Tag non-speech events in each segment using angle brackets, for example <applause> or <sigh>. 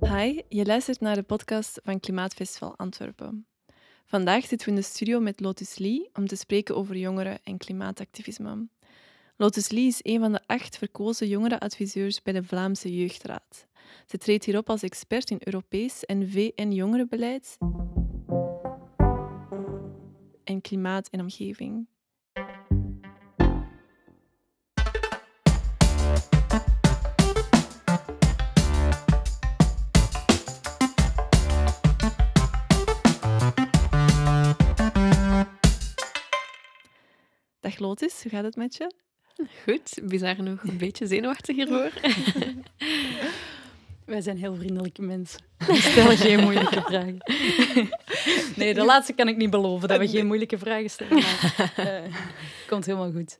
Hi, je luistert naar de podcast van Klimaatfestival Antwerpen. Vandaag zitten we in de studio met Lotus Lee om te spreken over jongeren en klimaatactivisme. Lotus Lee is een van de acht verkozen jongerenadviseurs bij de Vlaamse Jeugdraad. Ze treedt hierop als expert in Europees en VN-jongerenbeleid en klimaat en omgeving. Dag Lotus, hoe gaat het met je? Goed, bizar nog een beetje zenuwachtig hiervoor. <laughs> Wij zijn heel vriendelijke mensen. We stellen geen moeilijke vragen. <laughs> Nee, de laatste kan ik niet beloven, dat we geen moeilijke vragen stellen. Maar, uh, <laughs> komt helemaal goed.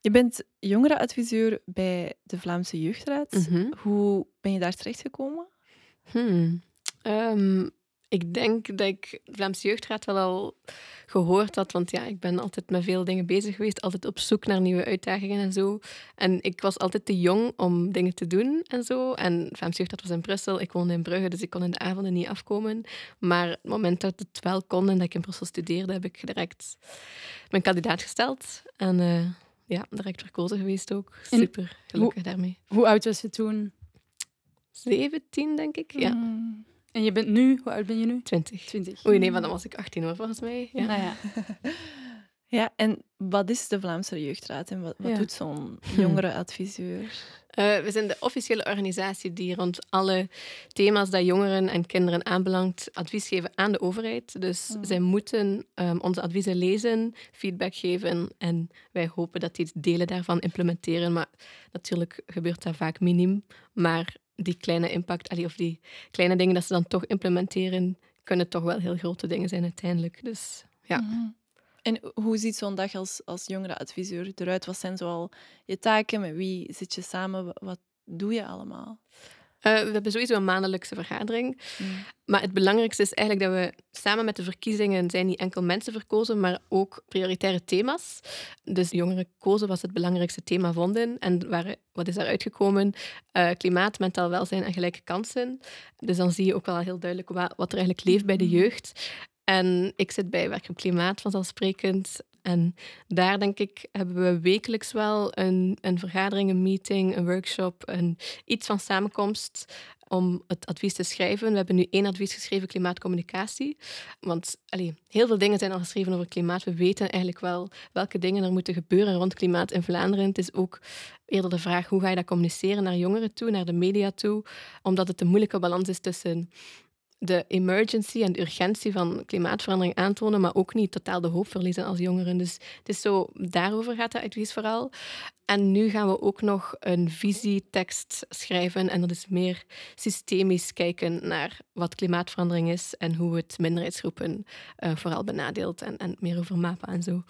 Je bent jongerenadviseur bij de Vlaamse Jeugdraad. Mm -hmm. Hoe ben je daar terechtgekomen? Hmm. Um, ik denk dat ik Vlaamse Jeugdraad wel al gehoord had. Want ja, ik ben altijd met veel dingen bezig geweest. Altijd op zoek naar nieuwe uitdagingen en zo. En ik was altijd te jong om dingen te doen en zo. En Vlaamse Jeugdraad was in Brussel. Ik woonde in Brugge, dus ik kon in de avonden niet afkomen. Maar het moment dat het wel kon en dat ik in Brussel studeerde, heb ik direct mijn kandidaat gesteld. En uh, ja, direct verkozen geweest ook. Super gelukkig daarmee. Hoe oud was je toen? 17, denk ik. Ja. Mm. En je bent nu, hoe oud ben je nu? 20. 20. Oei, nee, maar dan was ik 18 hoor, volgens mij. Ja. Nou ja. <laughs> ja, en wat is de Vlaamse Jeugdraad en wat, wat ja. doet zo'n jongerenadviseur? Uh, <laughs> we zijn de officiële organisatie die rond alle thema's dat jongeren en kinderen aanbelangt advies geven aan de overheid. Dus mm. zij moeten um, onze adviezen lezen, feedback geven en wij hopen dat die delen daarvan implementeren. Maar natuurlijk gebeurt dat vaak miniem. Maar die kleine impact, of die kleine dingen dat ze dan toch implementeren, kunnen toch wel heel grote dingen zijn uiteindelijk. Dus ja. -hmm. En hoe ziet zo'n dag als, als jongerenadviseur eruit? Wat zijn zoal je taken? Met wie zit je samen? Wat doe je allemaal? Uh, we hebben sowieso een maandelijkse vergadering. Mm. Maar het belangrijkste is eigenlijk dat we samen met de verkiezingen zijn niet enkel mensen verkozen, maar ook prioritaire thema's. Dus jongeren kozen wat ze het belangrijkste thema vonden. En waar, wat is daaruit gekomen? Uh, klimaat, mentaal welzijn en gelijke kansen. Dus dan zie je ook wel heel duidelijk wat, wat er eigenlijk leeft bij de jeugd. En ik zit bij Werk op Klimaat vanzelfsprekend. En daar denk ik hebben we wekelijks wel een, een vergadering, een meeting, een workshop, een, iets van samenkomst om het advies te schrijven. We hebben nu één advies geschreven, klimaatcommunicatie. Want allee, heel veel dingen zijn al geschreven over klimaat. We weten eigenlijk wel welke dingen er moeten gebeuren rond klimaat in Vlaanderen. Het is ook eerder de vraag hoe ga je dat communiceren naar jongeren toe, naar de media toe. Omdat het een moeilijke balans is tussen de emergency en de urgentie van klimaatverandering aantonen, maar ook niet totaal de hoop verliezen als jongeren. Dus het is zo, daarover gaat het advies vooral. En nu gaan we ook nog een visietekst schrijven en dat is meer systemisch kijken naar wat klimaatverandering is en hoe het minderheidsgroepen uh, vooral benadeelt en, en meer over MAPA en zo.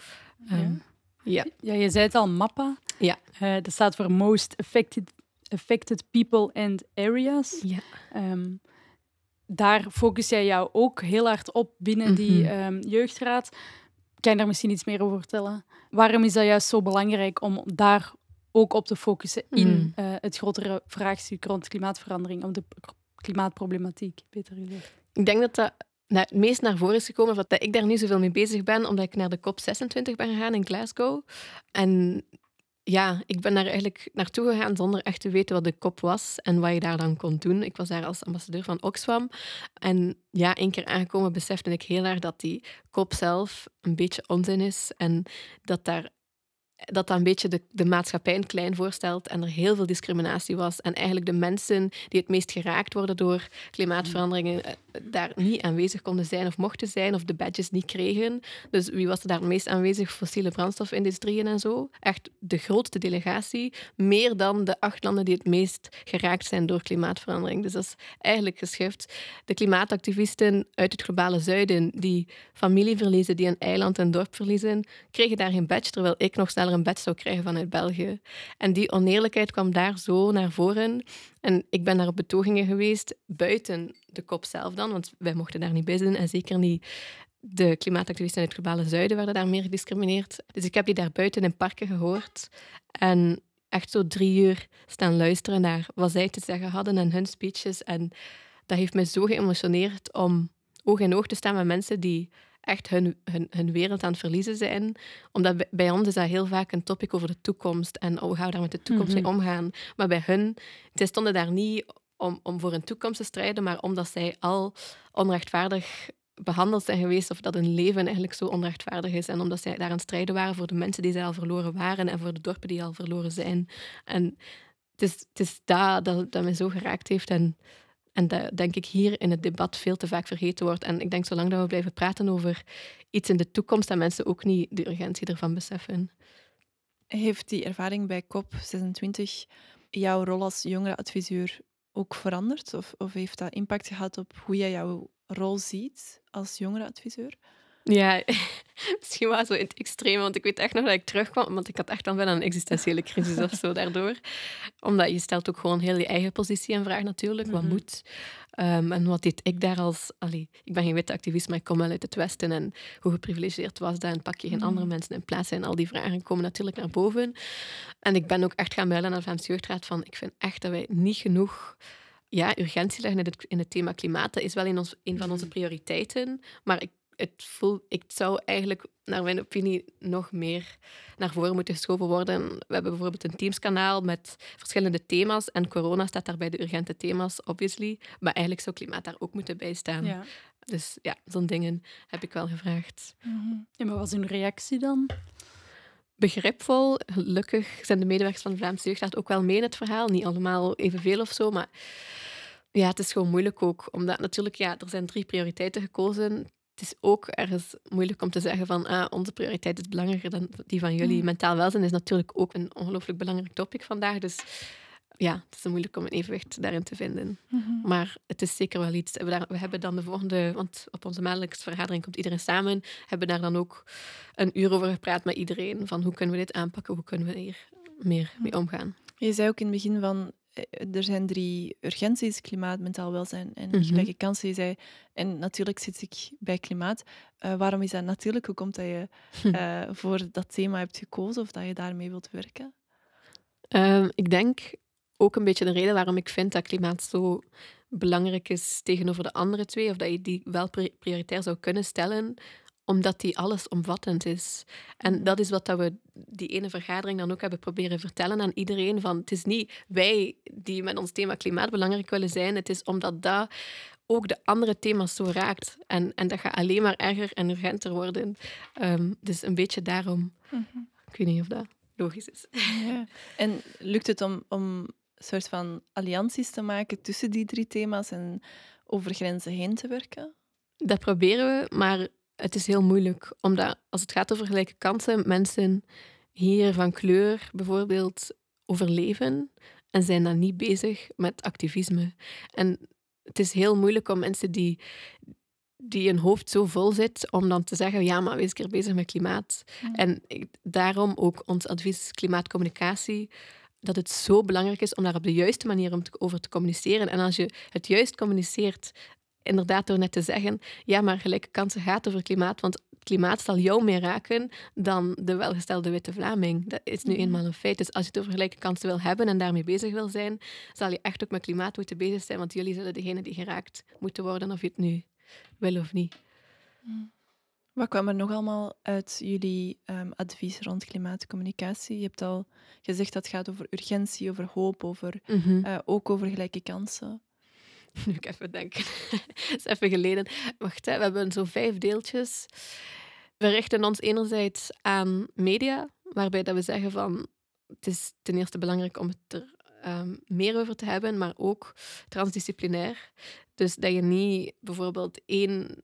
Um, ja. ja. Ja. je zei het al, MAPA. Ja. Uh, dat staat voor Most Affected, affected People and Areas. Ja. Um, daar focus jij jou ook heel hard op binnen die um, jeugdraad. Kan je daar misschien iets meer over vertellen? Waarom is dat juist zo belangrijk om daar ook op te focussen in mm. uh, het grotere vraagstuk rond klimaatverandering, om de klimaatproblematiek, beter gezegd? Ik denk dat dat nou, het meest naar voren is gekomen dat ik daar niet zoveel mee bezig ben, omdat ik naar de COP26 ben gegaan in Glasgow. En ja, ik ben daar eigenlijk naartoe gegaan zonder echt te weten wat de kop was en wat je daar dan kon doen. Ik was daar als ambassadeur van Oxfam. En ja, één keer aangekomen besefte ik heel erg dat die kop zelf een beetje onzin is en dat daar dat dat een beetje de, de maatschappij een klein voorstelt en er heel veel discriminatie was. En eigenlijk de mensen die het meest geraakt worden door klimaatveranderingen eh, daar niet aanwezig konden zijn of mochten zijn of de badges niet kregen. Dus wie was er daar het meest aanwezig? Fossiele brandstofindustrieën en zo. Echt de grootste delegatie. Meer dan de acht landen die het meest geraakt zijn door klimaatverandering. Dus dat is eigenlijk geschift. De klimaatactivisten uit het globale zuiden die familie verliezen, die een eiland en dorp verliezen, kregen daar geen badge, terwijl ik nog sneller een badge zou krijgen vanuit België. En die oneerlijkheid kwam daar zo naar voren. En ik ben daar op betogingen geweest, buiten de kop zelf dan, want wij mochten daar niet bij zijn en zeker niet de klimaatactivisten in het globale zuiden werden daar meer gediscrimineerd. Dus ik heb die daar buiten in parken gehoord. En echt zo drie uur staan luisteren naar wat zij te zeggen hadden en hun speeches. En dat heeft mij zo geëmotioneerd om oog in oog te staan met mensen die echt hun, hun, hun wereld aan het verliezen zijn. Omdat bij ons is dat heel vaak een topic over de toekomst en hoe gaan we daar met de toekomst mee omgaan. Maar bij hun, zij stonden daar niet om, om voor een toekomst te strijden, maar omdat zij al onrechtvaardig behandeld zijn geweest of dat hun leven eigenlijk zo onrechtvaardig is. En omdat zij daar aan het strijden waren voor de mensen die zij al verloren waren en voor de dorpen die al verloren zijn. En het is, het is dat, dat dat mij zo geraakt heeft. En, en dat denk ik hier in het debat veel te vaak vergeten wordt. En ik denk zolang dat we blijven praten over iets in de toekomst, dat mensen ook niet de urgentie ervan beseffen. Heeft die ervaring bij COP26 jouw rol als jongerenadviseur ook veranderd? Of, of heeft dat impact gehad op hoe jij jouw rol ziet als jongerenadviseur? Ja, <laughs> misschien wel zo in het extreme, want ik weet echt nog dat ik terugkwam, want ik had echt dan wel een existentiële crisis of zo daardoor. Omdat je stelt ook gewoon heel je eigen positie in vraag natuurlijk, wat Mhm. moet. Ehm, en wat deed ik daar als... Allee, ik ben geen witte activist, maar ik kom wel uit het Westen en hoe geprivilegeerd was dat en pak je geen Mhm. andere mensen in plaats en al die vragen komen natuurlijk naar boven. En ik ben ook echt gaan melden aan de Vlaamse Jeugdraad van ik vind echt dat wij niet genoeg ja, urgentie leggen in het, in het thema klimaat. Dat is wel in ons, een van onze prioriteiten, maar ik, het ik zou eigenlijk, naar mijn opinie, nog meer naar voren moeten geschoven worden. We hebben bijvoorbeeld een Teams-kanaal met verschillende thema's en corona staat daar bij de urgente thema's, obviously. Maar eigenlijk zou klimaat daar ook moeten bij staan. Ja. Dus ja, zo'n dingen heb ik wel gevraagd. En wat was hun reactie dan? begripvol. Gelukkig zijn de medewerkers van de Vlaamse Jeugdraad ook wel mee in het verhaal. Niet allemaal evenveel of zo, maar ja, het is gewoon moeilijk ook. Omdat natuurlijk, ja, er zijn drie prioriteiten gekozen. Het is ook ergens moeilijk om te zeggen van ah, onze prioriteit is belangrijker dan die van jullie. Mm. Mentaal welzijn is natuurlijk ook een ongelooflijk belangrijk topic vandaag. Dus ja, het is moeilijk om een evenwicht daarin te vinden. Maar het is zeker wel iets. We, hebben dan de volgende, want op onze maandelijkse vergadering komt iedereen samen, hebben daar dan ook een uur over gepraat met iedereen. Van hoe kunnen we dit aanpakken, hoe kunnen we hier meer mee omgaan. Je zei ook in het begin van, er zijn drie urgenties, klimaat, mentaal welzijn en Mhm. gelijke kansen. Je zei, en natuurlijk zit ik bij klimaat. Eh, waarom is dat natuurlijk? Hoe komt dat je <laughs> eh, voor dat thema hebt gekozen of dat je daarmee wilt werken? Ehm, ik denk ook een beetje de reden waarom ik vind dat klimaat zo belangrijk is tegenover de andere twee, of dat je die wel pri- prioritair zou kunnen stellen, omdat die allesomvattend is. En dat is wat dat we die ene vergadering dan ook hebben proberen vertellen aan iedereen. Van, het is niet wij die met ons thema klimaat belangrijk willen zijn, het is omdat dat ook de andere thema's zo raakt. En, en dat gaat alleen maar erger en urgenter worden. Ehm, dus een beetje daarom. Ik weet niet of dat logisch is. Ja. En lukt het om, om een soort van allianties te maken tussen die drie thema's en over grenzen heen te werken? Dat proberen we, maar het is heel moeilijk. Omdat als het gaat over gelijke kansen, mensen hier van kleur bijvoorbeeld overleven en zijn dan niet bezig met activisme. En het is heel moeilijk om mensen die, die hun hoofd zo vol zit, om dan te zeggen, ja, maar wees een keer bezig met klimaat. En ik- daarom ook ons advies klimaatcommunicatie, dat het zo belangrijk is om daar op de juiste manier om te- over te communiceren. En als je het juist communiceert, inderdaad door net te zeggen, ja, maar gelijke kansen gaat over klimaat, want het klimaat zal jou meer raken dan de welgestelde witte Vlaming. Dat is nu Mhm. eenmaal een feit. Dus als je het over gelijke kansen wil hebben en daarmee bezig wil zijn, zal je echt ook met klimaat moeten bezig zijn, want jullie zullen degene die geraakt moeten worden, of je het nu wil of niet. Wat kwam er nog allemaal uit jullie ehm, advies rond klimaatcommunicatie? Je hebt al gezegd dat het gaat over urgentie, over hoop, over, eh, ook over gelijke kansen. <laughs> Nu ik even denken. <laughs> Is even geleden. Wacht, hè. we hebben zo vijf deeltjes. We richten ons enerzijds aan media, waarbij dat we zeggen van het is ten eerste belangrijk om het er ehm, meer over te hebben, maar ook transdisciplinair. Dus dat je niet bijvoorbeeld één,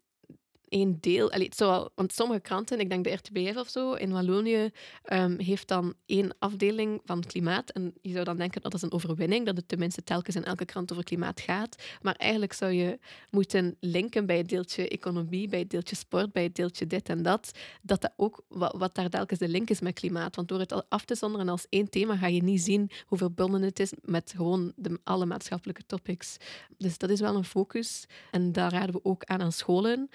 één deel... Allee, want sommige kranten, ik denk de RTBF of zo, in Wallonië, ehm, heeft dan één afdeling van klimaat. En je zou dan denken dat is een overwinning, dat het tenminste telkens in elke krant over klimaat gaat. Maar eigenlijk zou je moeten linken bij het deeltje economie, bij het deeltje sport, bij het deeltje dit en dat. Dat dat ook, wat, wat daar telkens de link is met klimaat. Want door het af te zonderen als één thema, ga je niet zien hoe verbonden het is met gewoon de, alle maatschappelijke topics. Dus dat is wel een focus. En daar raden we ook aan aan scholen.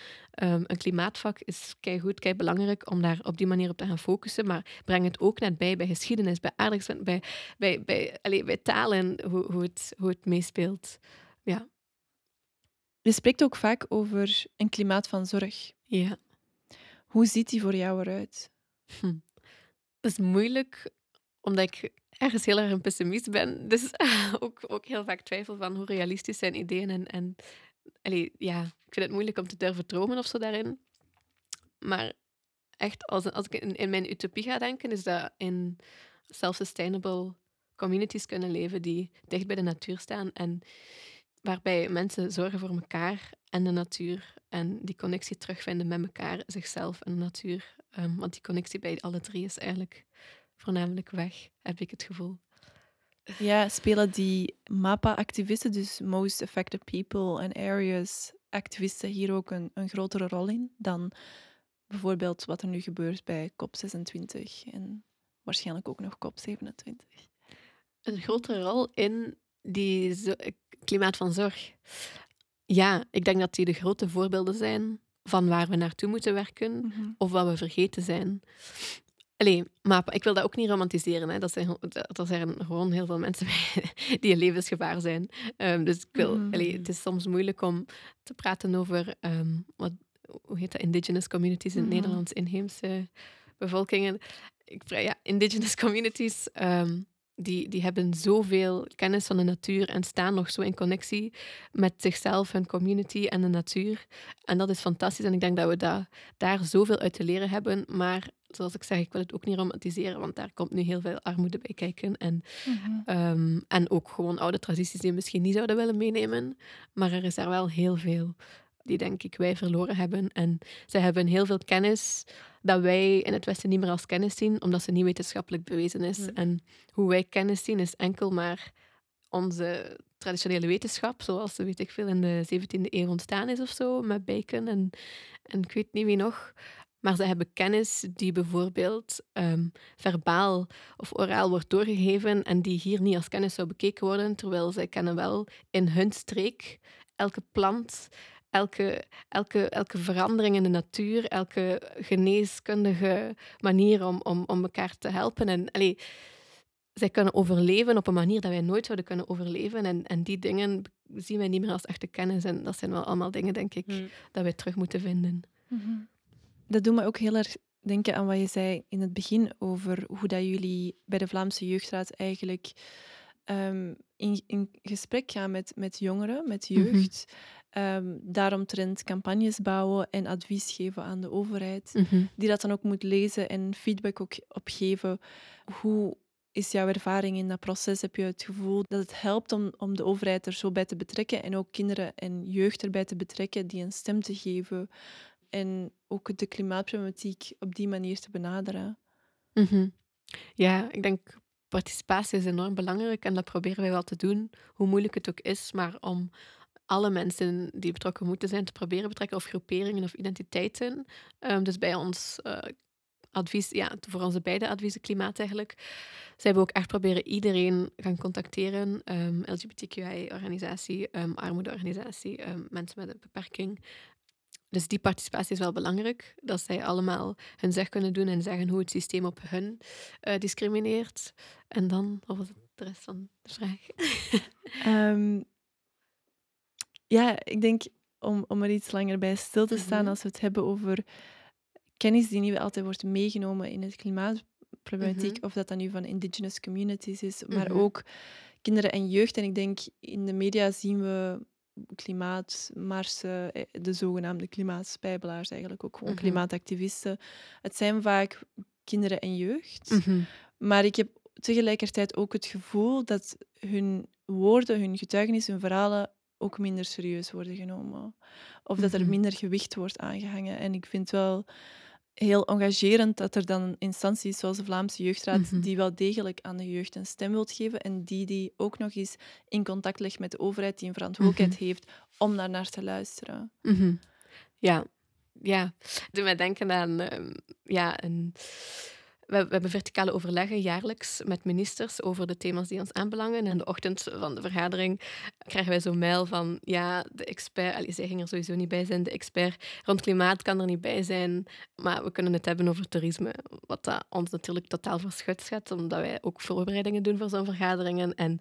Ehm, een klimaatvak is kei goed, kei belangrijk om daar op die manier op te gaan focussen. Maar breng het ook net bij bij geschiedenis, bij aardrijkskunde, bij, bij, bij, allez, bij talen, hoe, hoe, het, hoe het meespeelt. Ja. Je spreekt ook vaak over een klimaat van zorg. Ja. Hoe ziet die voor jou eruit? Hm. Dat is moeilijk, omdat ik ergens heel erg een pessimist ben. Dus <laughs> ook, ook heel vaak twijfel van hoe realistisch zijn ideeën. En, en allee, ja, ik vind het moeilijk om te durven dromen of zo daarin. Maar echt, als, als ik in, in mijn utopie ga denken, is dat in self-sustainable communities kunnen leven die dicht bij de natuur staan en waarbij mensen zorgen voor elkaar en de natuur en die connectie terugvinden met elkaar, zichzelf en de natuur. Um, want die connectie bij alle drie is eigenlijk voornamelijk weg, heb ik het gevoel. Ja, spelen die MAPA-activisten, dus Most Affected People and Areas activisten, hier ook een, een grotere rol in dan bijvoorbeeld wat er nu gebeurt bij COP26 en waarschijnlijk ook nog COP27? Een grotere rol in die klimaat van zorg. Ja, ik denk dat die de grote voorbeelden zijn van waar we naartoe moeten werken mhm. of wat we vergeten zijn. Allee, maar ik wil dat ook niet romantiseren. Hè. Dat zijn, er zijn gewoon heel veel mensen <laughs> die in levensgevaar zijn. Um, dus ik wil, mm. het is soms moeilijk om te praten over um, wat, hoe heet dat, indigenous communities in het mm. Nederlands, inheemse bevolkingen. Ik, ja, indigenous <laughs> communities um, die, die hebben zoveel kennis van de natuur en staan nog zo in connectie met zichzelf, hun community en de natuur. En dat is fantastisch en ik denk dat we da daar zoveel uit te leren hebben. Maar zoals ik zeg, ik wil het ook niet romantiseren, want daar komt nu heel veel armoede bij kijken. En, mhm. ehm, en ook gewoon oude tradities die we misschien niet zouden willen meenemen. Maar er is daar wel heel veel die denk ik wij verloren hebben. En zij hebben heel veel kennis dat wij in het Westen niet meer als kennis zien, omdat ze niet wetenschappelijk bewezen is. Mhm. En hoe wij kennis zien is enkel maar onze traditionele wetenschap, zoals weet ik veel in de 17e eeuw ontstaan is of zo, met Bacon en, en ik weet niet wie nog. Maar ze hebben kennis die bijvoorbeeld um, verbaal of oraal wordt doorgegeven en die hier niet als kennis zou bekeken worden, terwijl zij kennen wel in hun streek elke plant, elke, elke, elke verandering in de natuur, elke geneeskundige manier om, om, om elkaar te helpen. En allee, zij kunnen overleven op een manier dat wij nooit zouden kunnen overleven. En, en die dingen zien wij niet meer als echte kennis. En dat zijn wel allemaal dingen, denk ik, hmm. dat wij terug moeten vinden. Mhm. Dat doet me ook heel erg denken aan wat je zei in het begin over hoe dat jullie bij de Vlaamse Jeugdraad eigenlijk um, in, in gesprek gaan met, met jongeren, met mhm. jeugd. Um, daaromtrent campagnes bouwen en advies geven aan de overheid, mhm. die dat dan ook moet lezen en feedback ook opgeven. Hoe is jouw ervaring in dat proces? Heb je het gevoel dat het helpt om, om de overheid er zo bij te betrekken en ook kinderen en jeugd erbij te betrekken, die een stem te geven en ook de klimaatproblematiek op die manier te benaderen? Mhm. Ja, ik denk participatie is enorm belangrijk en dat proberen wij wel te doen, hoe moeilijk het ook is, maar om alle mensen die betrokken moeten zijn te proberen betrekken, of groeperingen of identiteiten. Um, dus bij ons uh, advies, ja, voor onze beide adviezen klimaat eigenlijk, zijn we ook echt proberen iedereen gaan contacteren, ehm, LGBTQI-organisatie, um, armoedeorganisatie, mensen met een beperking. Dus die participatie is wel belangrijk, dat zij allemaal hun zeg kunnen doen en zeggen hoe het systeem op hun uh, discrimineert. En dan, wat was het de rest van de vraag? <laughs> Ja, ik denk om, om er iets langer bij stil te staan mhm. als we het hebben over kennis die niet altijd wordt meegenomen in het klimaatproblematiek, mhm. of dat dan nu van indigenous communities is, maar mhm. ook kinderen en jeugd. En ik denk, in de media zien we klimaatmarsen, eh, de zogenaamde klimaatspijbelaars eigenlijk, ook gewoon klimaatactivisten. Het zijn vaak kinderen en jeugd. Maar ik heb tegelijkertijd ook het gevoel dat hun woorden, hun getuigenissen, hun verhalen ook minder serieus worden genomen. Of dat er mhm. minder gewicht wordt aangehangen. En ik vind wel heel engagerend dat er dan instanties zoals de Vlaamse Jeugdraad, mhm. die wel degelijk aan de jeugd een stem wilt geven en die die ook nog eens in contact legt met de overheid die een verantwoordelijkheid mhm. heeft om daar naar te luisteren. Ja, ja. Doe mij denken aan um, ja, een we, we, hebben verticale overleggen jaarlijks met ministers over de thema's die ons aanbelangen. En de ochtend van de vergadering krijgen wij zo'n mail van ja, de expert, allee, zij ging er sowieso niet bij zijn, de expert rond klimaat kan er niet bij zijn, maar we kunnen het hebben over toerisme. Wat dat ons natuurlijk totaal verschut schat, omdat wij ook voorbereidingen doen voor zo'n vergaderingen. En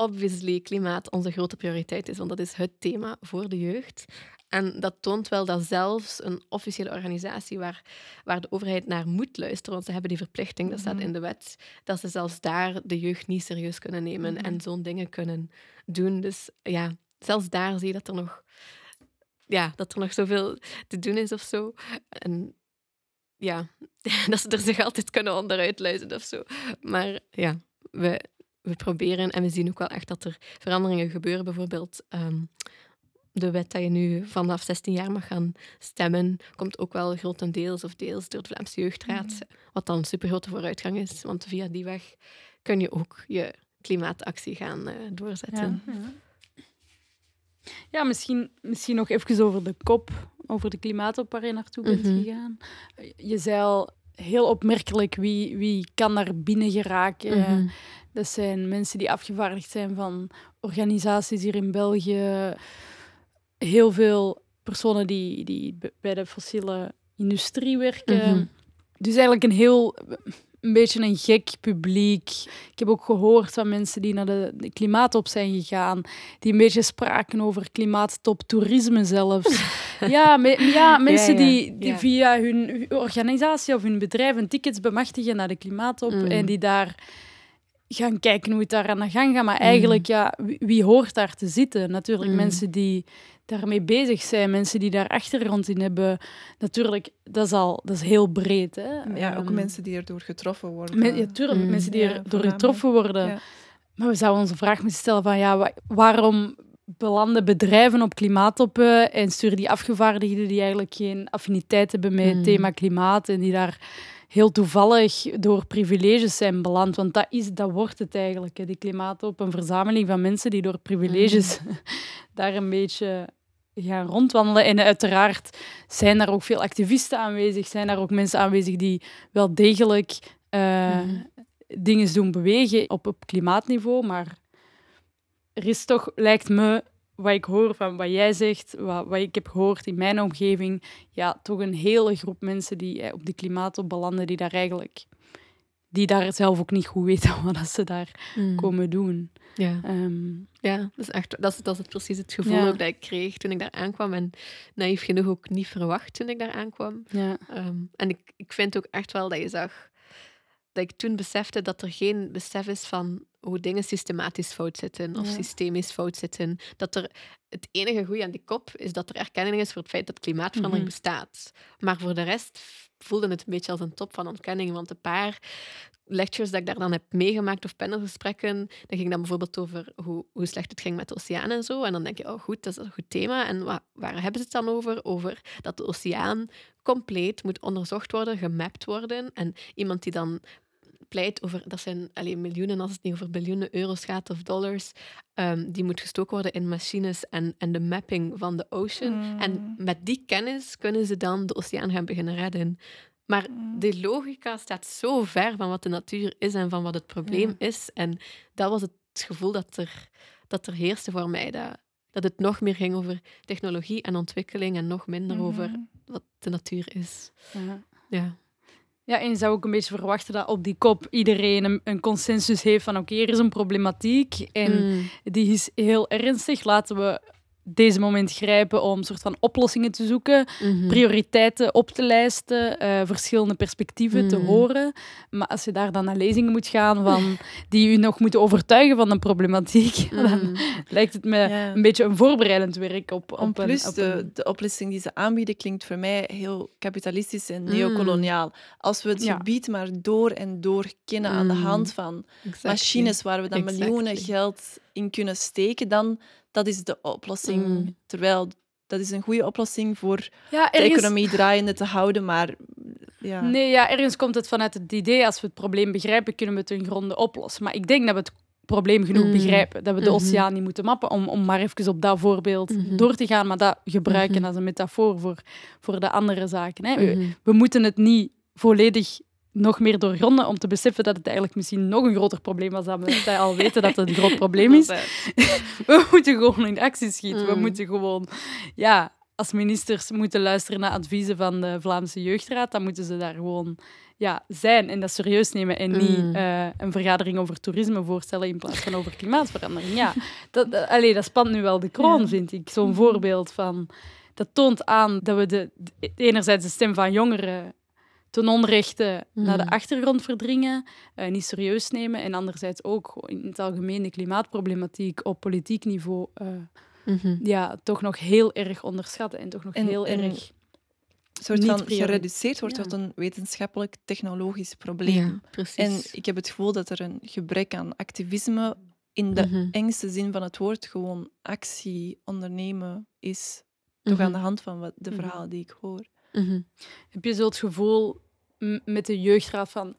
obviously klimaat onze grote prioriteit is, want dat is het thema voor de jeugd. En dat toont wel dat zelfs een officiële organisatie waar, waar de overheid naar moet luisteren, want ze hebben die verplichting, dat staat mhm. in de wet, dat ze zelfs daar de jeugd niet serieus kunnen nemen en mhm. zo'n dingen kunnen doen. Dus ja, zelfs daar zie je dat er nog, ja, dat er nog zoveel te doen is of zo. En ja, <laughs> dat ze er zich altijd kunnen onderuit luisteren of zo. Maar ja, we, we proberen en we zien ook wel echt dat er veranderingen gebeuren. Bijvoorbeeld um, de wet dat je nu vanaf 16 jaar mag gaan stemmen, komt ook wel grotendeels of deels door de Vlaamse Jeugdraad. Mhm. Wat dan een supergrote vooruitgang is, want via die weg kun je ook je klimaatactie gaan uh, doorzetten. Ja, ja. ja, misschien, misschien nog even over de kop, over de klimaatop waar je naartoe bent mm gegaan. Je zei al heel opmerkelijk wie, wie kan daar binnen geraken. Mm Dat zijn mensen die afgevaardigd zijn van organisaties hier in België heel veel personen die, die bij de fossiele industrie werken. Mhm. Dus eigenlijk een heel een beetje een gek publiek. Ik heb ook gehoord van mensen die naar de, de klimaatop zijn gegaan, die een beetje spraken over klimaattop toerisme zelfs. <laughs> ja, ja, mensen Die, die via hun organisatie of hun bedrijf een tickets bemachtigen naar de klimaatop mm. en die daar gaan kijken hoe het daar aan de gang gaat. Maar mm. eigenlijk, ja, wie, hoort daar te zitten? Natuurlijk mm. mensen die daarmee bezig zijn, mensen die daar achtergrond in hebben. Natuurlijk, dat is al dat is heel breed. Hè? Ja, ook ehm, mensen die erdoor getroffen worden. ja, tuurlijk, mm. mensen die erdoor getroffen worden. Maar we zouden onze vraag moeten stellen van, ja, waarom belanden bedrijven op klimaattoppen en sturen die afgevaardigden die eigenlijk geen affiniteit hebben met het thema klimaat en die daar heel toevallig door privileges zijn beland. Want dat, is, dat wordt het eigenlijk, hè, die klimaatop. Een verzameling van mensen die door privileges mm. <laughs> daar een beetje gaan rondwandelen. En uiteraard zijn daar ook veel activisten aanwezig, zijn daar ook mensen aanwezig die wel degelijk uh, dingen doen bewegen op, op klimaatniveau. Maar er is toch, lijkt me, wat ik hoor van wat jij zegt, wat, wat ik heb gehoord in mijn omgeving, ja, toch een hele groep mensen die eh, op die klimaatop belanden, die daar eigenlijk die daar zelf ook niet goed weten <laughs> wat ze daar mm. komen doen. Ja, um, ja dat, is echt, dat, is, dat is precies het gevoel ook dat ik kreeg toen ik daar aankwam. En naïef genoeg ook niet verwacht toen ik daar aankwam. Ja. Um, en ik, ik vind ook echt wel dat je zag dat ik toen besefte dat er geen besef is van hoe dingen systematisch fout zitten of systemisch fout zitten. Dat er het enige goede aan die kop is dat er erkenning is voor het feit dat klimaatverandering mhm. bestaat. Maar voor de rest voelde het een beetje als een top van ontkenning. Want een paar lectures dat ik daar dan heb meegemaakt of panelgesprekken, dan ging dan bijvoorbeeld over hoe, hoe slecht het ging met de oceaan en zo. En dan denk je, oh goed, dat is een goed thema. En waar, waar hebben ze het dan over? Over dat de oceaan compleet moet onderzocht worden, gemapt worden. En iemand die dan pleit over, dat zijn alleen miljoenen als het niet over biljoenen euro's gaat of dollars, um, die moet gestoken worden in machines en, en de mapping van de ocean. En mm. met die kennis kunnen ze dan de oceaan gaan beginnen redden. Maar mm. de logica staat zo ver van wat de natuur is en van wat het probleem is. En dat was het gevoel dat er, dat er heerste voor mij. Dat, dat het nog meer ging over technologie en ontwikkeling en nog minder mhm. over wat de natuur is. Ja. ja. Ja, en je zou ook een beetje verwachten dat op die kop iedereen een, een consensus heeft van oké, er is een problematiek en mm. die is heel ernstig. Laten we deze moment grijpen om soort van oplossingen te zoeken, mhm. prioriteiten op te lijsten, uh, verschillende perspectieven te mhm. horen. Maar als je daar dan naar lezingen moet gaan van, <laughs> die u nog moeten overtuigen van de problematiek, <laughs> dan mhm. lijkt het me een beetje een voorbereidend werk op, op plus, een, de, de oplossing die ze aanbieden klinkt voor mij heel kapitalistisch en neocoloniaal. Als we het gebied maar door en door kennen aan de hand van machines waar we dan miljoenen geld in kunnen steken, dan dat is de oplossing. Mm. Terwijl dat is een goede oplossing voor de economie draaiende te houden, maar... Ja. Nee, ja, ergens komt het vanuit het idee, als we het probleem begrijpen, kunnen we het in gronde oplossen. Maar ik denk dat we het probleem genoeg mm. begrijpen. Dat we de mhm. oceaan niet moeten mappen, om, om maar even op dat voorbeeld mhm. door te gaan, maar dat gebruiken mhm. als een metafoor voor, voor de andere zaken. Hè. We, we, moeten het niet volledig nog meer doorgronden om te beseffen dat het eigenlijk misschien nog een groter probleem was dan we al weten dat het een groot probleem is. <laughs> We moeten gewoon in actie schieten. We Mm. moeten gewoon, ja, als ministers moeten luisteren naar adviezen van de Vlaamse Jeugdraad, dan moeten ze daar gewoon ja, zijn en dat serieus nemen en niet Mm. eh, een vergadering over toerisme voorstellen in plaats van over klimaatverandering. Ja, dat, dat, allee, dat spant nu wel de kroon, Ja. vind ik. Zo'n voorbeeld van... Dat toont aan dat we de- enerzijds de stem van jongeren ten onrechte naar de Mm. achtergrond verdringen, eh, niet serieus nemen, en anderzijds ook in het algemeen de klimaatproblematiek op politiek niveau eh, Mhm. ja, toch nog heel erg onderschatten en toch nog En- heel en erg... soort Niet van priori- gereduceerd wordt Ja. tot een wetenschappelijk-technologisch probleem. Ja, precies. En ik heb het gevoel dat er een gebrek aan activisme in de Mhm. engste zin van het woord gewoon actie ondernemen is. Toch Mhm. aan de hand van wat, de Mhm. verhalen die ik hoor. Mhm. Heb je zo het gevoel met de jeugdraad van...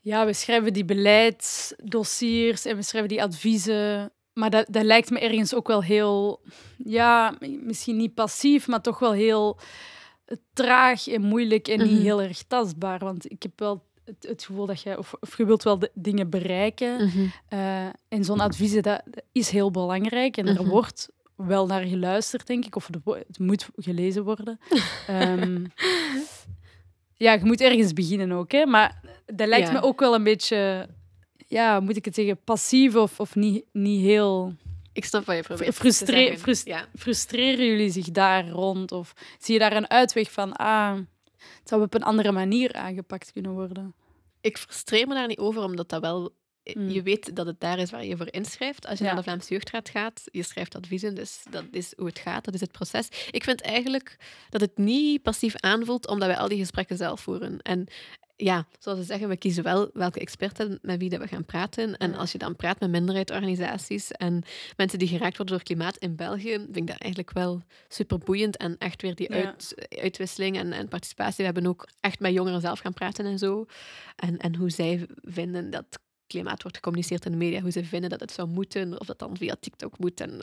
Ja, we schrijven die beleidsdossiers en we schrijven die adviezen. Maar dat, dat lijkt me ergens ook wel heel... Ja, misschien niet passief, maar toch wel heel traag en moeilijk en niet Mhm. heel erg tastbaar. Want ik heb wel het, het gevoel dat je... Of, of je wilt wel de dingen bereiken. Mhm. Eh, en zo'n adviezen, dat, dat is heel belangrijk. En er wordt wel naar geluisterd, denk ik. Of het moet gelezen worden. <laughs> Ehm, ja, je moet ergens beginnen ook. Hè? Maar dat lijkt Ja. me ook wel een beetje... Ja, moet ik het zeggen? Passief of, of niet, niet heel... Ik snap wat je probeert te Frustre- zeggen. frust- Ja. Frustreren jullie zich daar rond? Of zie je daar een uitweg van... Ah, het zou op een andere manier aangepakt kunnen worden? Ik frustreer me daar niet over, omdat dat wel... Mm. Je weet dat het daar is waar je voor inschrijft. Als je Ja. naar de Vlaamse Jeugdraad gaat, je schrijft adviezen, dus dat is hoe het gaat, dat is het proces. Ik vind eigenlijk dat het niet passief aanvoelt, omdat wij al die gesprekken zelf voeren. En ja, zoals we zeggen, we kiezen wel welke experten met wie dat we gaan praten. En als je dan praat met minderheidsorganisaties en mensen die geraakt worden door klimaat in België, vind ik dat eigenlijk wel superboeiend. En echt weer die Ja. uit, uitwisseling en, en participatie. We hebben ook echt met jongeren zelf gaan praten en zo. En, en hoe zij vinden dat klimaat wordt gecommuniceerd in de media, hoe ze vinden dat het zou moeten, of dat dan via TikTok moet en,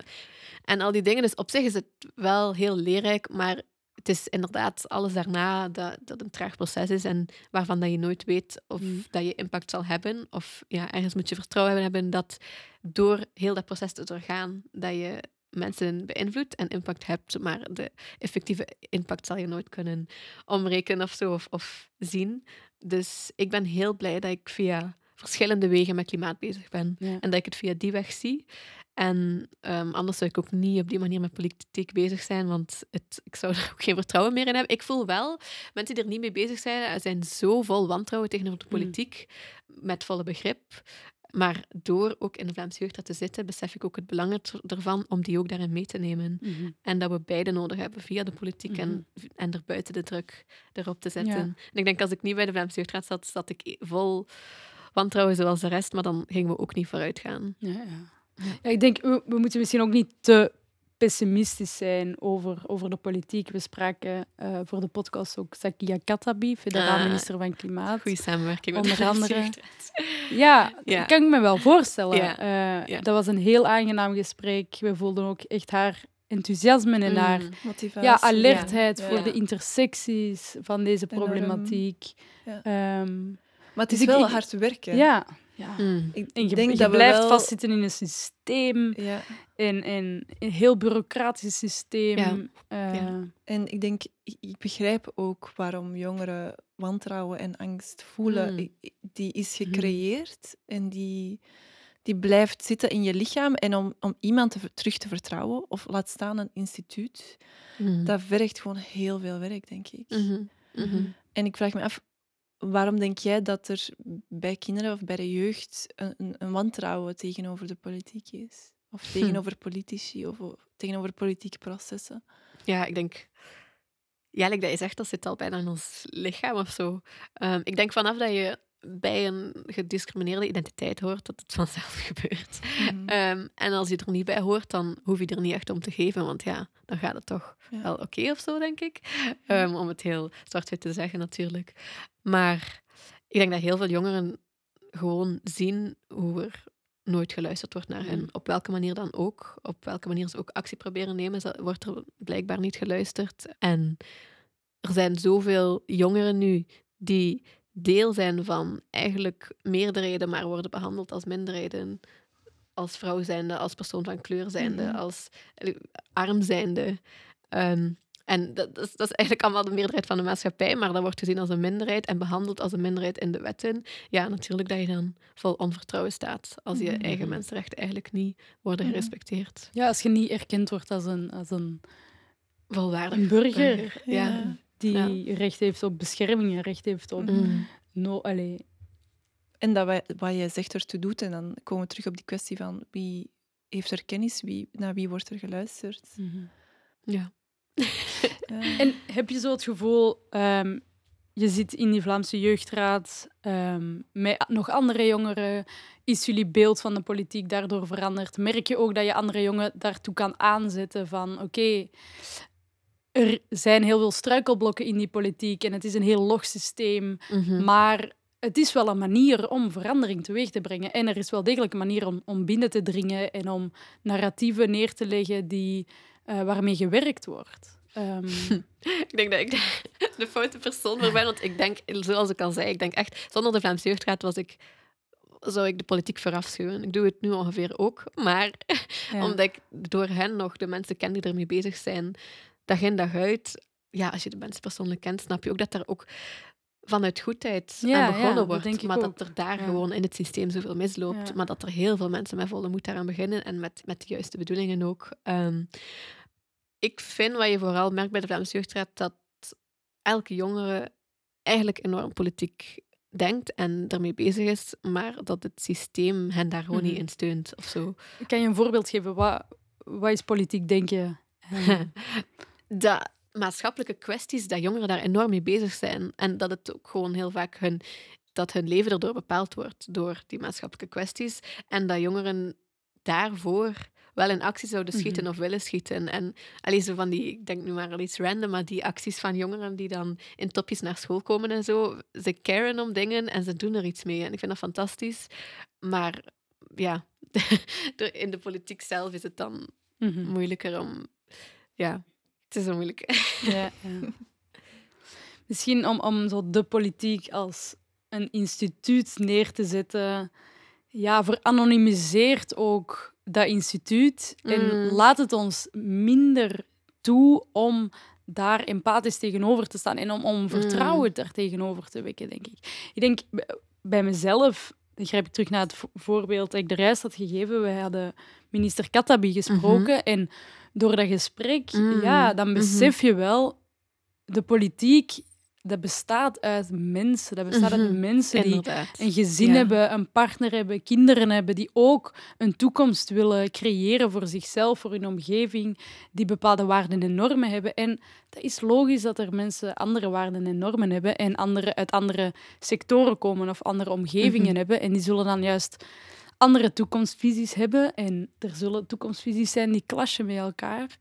en al die dingen. Dus op zich is het wel heel leerrijk, maar het is inderdaad alles daarna dat, dat een traag proces is en waarvan dat je nooit weet of Mm. dat je impact zal hebben. Of ja, ergens moet je vertrouwen hebben dat door heel dat proces te doorgaan, dat je mensen beïnvloedt en impact hebt, maar de effectieve impact zal je nooit kunnen omrekenen of zo, of, of zien. Dus ik ben heel blij dat ik via verschillende wegen met klimaat bezig ben. Ja. En dat ik het via die weg zie. En ehm, anders zou ik ook niet op die manier met politiek bezig zijn, want het, ik zou er <laughs> ook geen vertrouwen meer in hebben. Ik voel wel, mensen die er niet mee bezig zijn, eh, zijn zo vol wantrouwen tegenover de Mm. politiek, met volle begrip. Maar door ook in de Vlaamse jeugd te zitten, besef ik ook het belang ervan om die ook daarin mee te nemen. Mhm. En dat we beide nodig hebben via de politiek en, en er buiten de druk erop te zetten. Ja. En ik denk, als ik niet bij de Vlaamse Jeugdraad zat, zat ik e- vol wantrouwen zoals de rest, maar dan gingen we ook niet vooruit gaan. Ja, ja. ja, ik denk, we, we moeten misschien ook niet te pessimistisch zijn over, over de politiek. We spraken eh, voor de podcast ook Sakia Katabi, federaal Ah, minister van Klimaat. Goede samenwerking met Onder andere. Ja, Ja. dat kan ik me wel voorstellen. Ja, Eh, ja. Dat was een heel aangenaam gesprek. We voelden ook echt haar enthousiasme en haar Mm. Motivatie. ja, alertheid Ja. voor Ja. de intersecties van deze problematiek. Ja. Maar het Dus is wel ik- hard werken. ja. ja. Mm. Ik En je, denk je dat we blijft wel... vastzitten in een systeem. Ja. En, en een heel bureaucratisch systeem. Ja. Eh, Ja. En ik denk, ik, begrijp ook waarom jongeren wantrouwen en angst voelen. Mm. Die is Mhm. gecreëerd en die, die blijft zitten in je lichaam. En om, om iemand te, terug te vertrouwen, of laat staan een instituut, Mm. dat vergt gewoon heel veel werk, denk ik. Mhm. Mhm. En ik vraag me af, waarom denk jij dat er bij kinderen of bij de jeugd een, een, wantrouwen tegenover de politiek is? Of Hm. tegenover politici of tegenover politieke processen? Ja, ik denk... Ja, like dat je zegt, dat zit al bijna in ons lichaam of zo. Ehm, ik denk vanaf dat je bij een gediscrimineerde identiteit hoort, dat het vanzelf <laughs> gebeurt. Mm. Ehm, en als je er niet bij hoort, dan hoef je er niet echt om te geven, want ja, dan gaat het toch Ja. wel oké of zo, denk ik. Ehm, om het heel zwart-wit te zeggen, natuurlijk. Maar ik denk dat heel veel jongeren gewoon zien hoe er nooit geluisterd wordt naar hen. Mm. Op welke manier dan ook. Op welke manier ze ook actie proberen nemen, wordt er blijkbaar niet geluisterd. En er zijn zoveel jongeren nu die deel zijn van eigenlijk meerderheden, maar worden behandeld als minderheden. Als vrouw zijnde, als persoon van kleur zijnde, Mhm. als eh, arm zijnde. Ehm, en dat, dat, is, dat is eigenlijk allemaal de meerderheid van de maatschappij, maar dat wordt gezien als een minderheid en behandeld als een minderheid in de wetten. Ja, natuurlijk dat je dan vol onvertrouwen staat als je Mhm. eigen mensenrechten eigenlijk niet worden Mhm. gerespecteerd. Ja, als je niet erkend wordt als een, als een, Volwaardig. burger, ja. Die recht heeft op bescherming en recht heeft op... Mm. No, allee, En dat wat je zegt ertoe doet, en dan komen we terug op die kwestie van wie heeft er kennis, wie, naar wie wordt er geluisterd. Ja. <laughs> Ja. En heb je zo het gevoel, ehm, je zit in die Vlaamse jeugdraad ehm, met nog andere jongeren, is jullie beeld van de politiek daardoor veranderd? Merk je ook dat je andere jongeren daartoe kan aanzetten van oké, er zijn heel veel struikelblokken in die politiek en het is een heel log systeem, Mhm. maar het is wel een manier om verandering teweeg te brengen. En er is wel degelijk een manier om, om binnen te dringen en om narratieven neer te leggen die, eh, waarmee gewerkt wordt. Ehm, <laughs> Ik denk dat ik de, <laughs> de foute persoon voor ben, want ik denk, zoals ik al zei, ik denk echt, zonder de Vlaamse Jeugdraad was ik, zou ik de politiek verafschuwen. Ik doe het nu ongeveer ook, maar <laughs> ja. omdat ik door hen nog de mensen ken die ermee bezig zijn, dag in dag uit, ja, als je de mensen persoonlijk kent, snap je ook dat daar ook vanuit goedheid Ja, aan begonnen wordt, maar ook. dat er daar Ja. gewoon in het systeem zoveel misloopt, maar dat er heel veel mensen met volle moed daaraan beginnen en met, met de juiste bedoelingen ook. Ehm, ik vind wat je vooral merkt bij de Vlaamse Jeugdraad, dat elke jongere eigenlijk enorm politiek denkt en ermee bezig is, maar dat het systeem hen daar gewoon niet Mhm. in steunt of zo. Kan je een voorbeeld geven? Wat, wat is politiek, denk je? <laughs> Dat maatschappelijke kwesties, dat jongeren daar enorm mee bezig zijn. En dat het ook gewoon heel vaak hun, dat hun leven erdoor bepaald wordt, door die maatschappelijke kwesties. En dat jongeren daarvoor wel in actie zouden schieten Mhm. of willen schieten. En alleen zo van die, ik denk nu maar al iets random, maar die acties van jongeren die dan in topjes naar school komen en zo. Ze caren om dingen en ze doen er iets mee. En ik vind dat fantastisch. Maar ja, <laughs> in de politiek zelf is het dan mhm. moeilijker om... Ja, het is zo moeilijk. <laughs> Ja, ja. Misschien om, om zo de politiek als een instituut neer te zetten. Ja, veranonymiseert ook dat instituut. En Mm. laat het ons minder toe om daar empathisch tegenover te staan. En om, om vertrouwen daar tegenover te wekken, denk ik. Ik denk bij mezelf, dan grijp ik terug naar het vo- voorbeeld dat ik de reis had gegeven. Wij hadden minister Katabi gesproken. En door dat gesprek, Mm, ja, dan mhm. besef je wel, de politiek, dat bestaat uit mensen. Dat bestaat uit Mhm, mensen die Inderdaad. een gezin Ja. hebben, een partner hebben, kinderen hebben, die ook een toekomst willen creëren voor zichzelf, voor hun omgeving, die bepaalde waarden en normen hebben. En dat is logisch dat er mensen andere waarden en normen hebben en andere, uit andere sectoren komen of andere omgevingen Mhm. hebben. En die zullen dan juist andere toekomstvisies hebben. En er zullen toekomstvisies zijn die clashen met elkaar.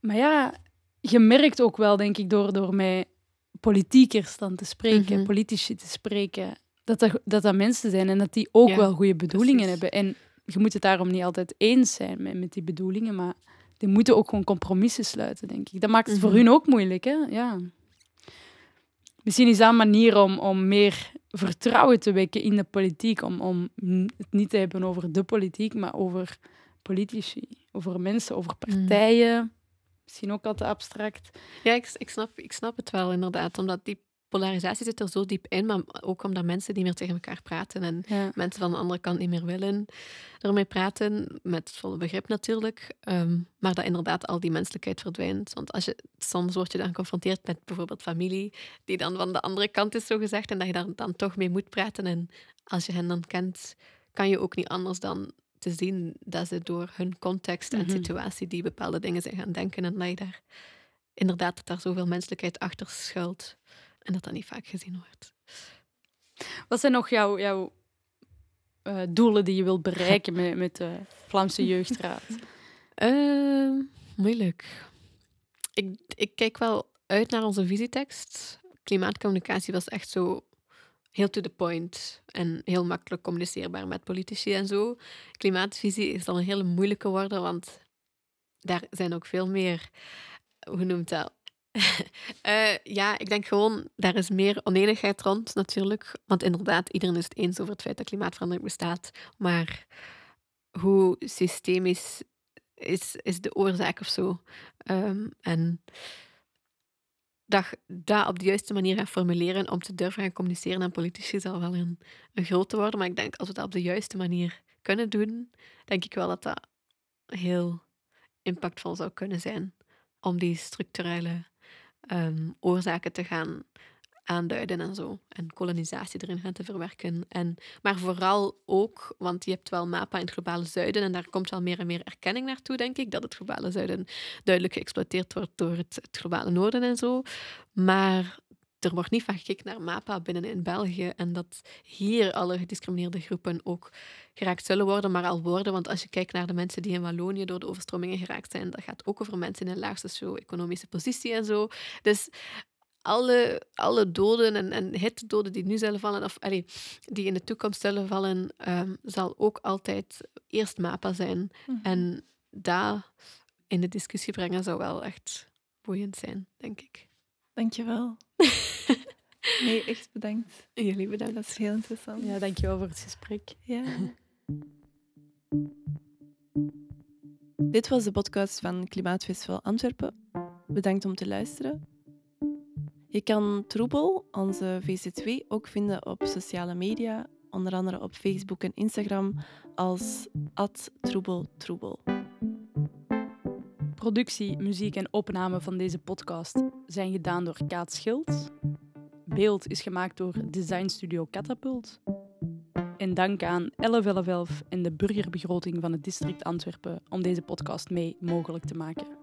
Maar ja, je merkt ook wel, denk ik, door, door met politiekers dan te spreken, Mhm. politici te spreken, dat dat, dat dat mensen zijn en dat die ook Ja, wel goede bedoelingen precies. hebben. En je moet het daarom niet altijd eens zijn met, met die bedoelingen, maar die moeten ook gewoon compromissen sluiten, denk ik. Dat maakt het voor Mhm. hun ook moeilijk, hè? Ja. Misschien is dat een manier om, om meer vertrouwen te wekken in de politiek, om, om het niet te hebben over de politiek, maar over politici, over mensen, over Mhm. partijen. Misschien ook al te abstract. Ja, ik, ik, snap, ik snap het wel inderdaad. Omdat die polarisatie zit er zo diep in, maar ook omdat mensen niet meer tegen elkaar praten en Ja. mensen van de andere kant niet meer willen ermee praten, met volle begrip natuurlijk. Ehm, maar dat inderdaad al die menselijkheid verdwijnt. Want als je, soms word je dan geconfronteerd met bijvoorbeeld familie, die dan van de andere kant is, zo gezegd, en dat je daar dan toch mee moet praten. En als je hen dan kent, kan je ook niet anders dan te zien dat ze door hun context en Mhm. situatie die bepaalde dingen zijn gaan denken en dat je daar inderdaad dat daar zoveel menselijkheid achter schuilt en dat dat niet vaak gezien wordt. Wat zijn nog jouw, jouw eh, doelen die je wilt bereiken met, met de Vlaamse <laughs> Jeugdraad? Ehm, moeilijk. Ik, ik kijk wel uit naar onze visietekst. Klimaatcommunicatie was echt zo heel to the point en heel makkelijk communiceerbaar met politici en zo. Klimaatvisie is dan een hele moeilijke worden, want daar zijn ook veel meer, hoe noemt dat? Uh, <laughs> ja, ik denk gewoon, daar is meer oneenigheid rond natuurlijk. Want inderdaad, iedereen is het eens over het feit dat klimaatverandering bestaat. Maar hoe systemisch is, is de oorzaak of zo? Um, en dat dat op de juiste manier gaan formuleren om te durven gaan communiceren aan politici zal wel een, een grote worden. Maar ik denk, als we dat op de juiste manier kunnen doen, denk ik wel dat dat heel impactvol zou kunnen zijn om die structurele um, oorzaken te gaan aanduiden en zo. En kolonisatie erin gaan te verwerken. En, maar vooral ook, want je hebt wel MAPA in het globale zuiden en daar komt wel meer en meer erkenning naartoe, denk ik, dat het globale zuiden duidelijk geëxploiteerd wordt door het, het globale noorden en zo. Maar er wordt niet van gekeken naar MAPA binnen in België en dat hier alle gediscrimineerde groepen ook geraakt zullen worden, maar al worden. Want als je kijkt naar de mensen die in Wallonië door de overstromingen geraakt zijn, dat gaat ook over mensen in een laagste socio-economische positie en zo. Dus alle, alle doden en, en hittedoden die nu zullen vallen, of allee, die in de toekomst zullen vallen, um, zal ook altijd eerst MAPA zijn. Mhm. En daar in de discussie brengen zou wel echt boeiend zijn, denk ik. Dankjewel. <laughs> nee, echt bedankt. Jullie bedankt. Dat is heel interessant. Ja, dankjewel voor het gesprek. Ja. <laughs> Dit was de podcast van Klimaatfestival Antwerpen. Bedankt om te luisteren. Je kan Troebel, onze VC2, ook vinden op sociale media, onder andere op Facebook en Instagram als @troebeltroebel. Productie, muziek en opname van deze podcast zijn gedaan door Kaat Schild. Beeld is gemaakt door designstudio Catapult. En dank aan 1111 en de burgerbegroting van het district Antwerpen om deze podcast mee mogelijk te maken.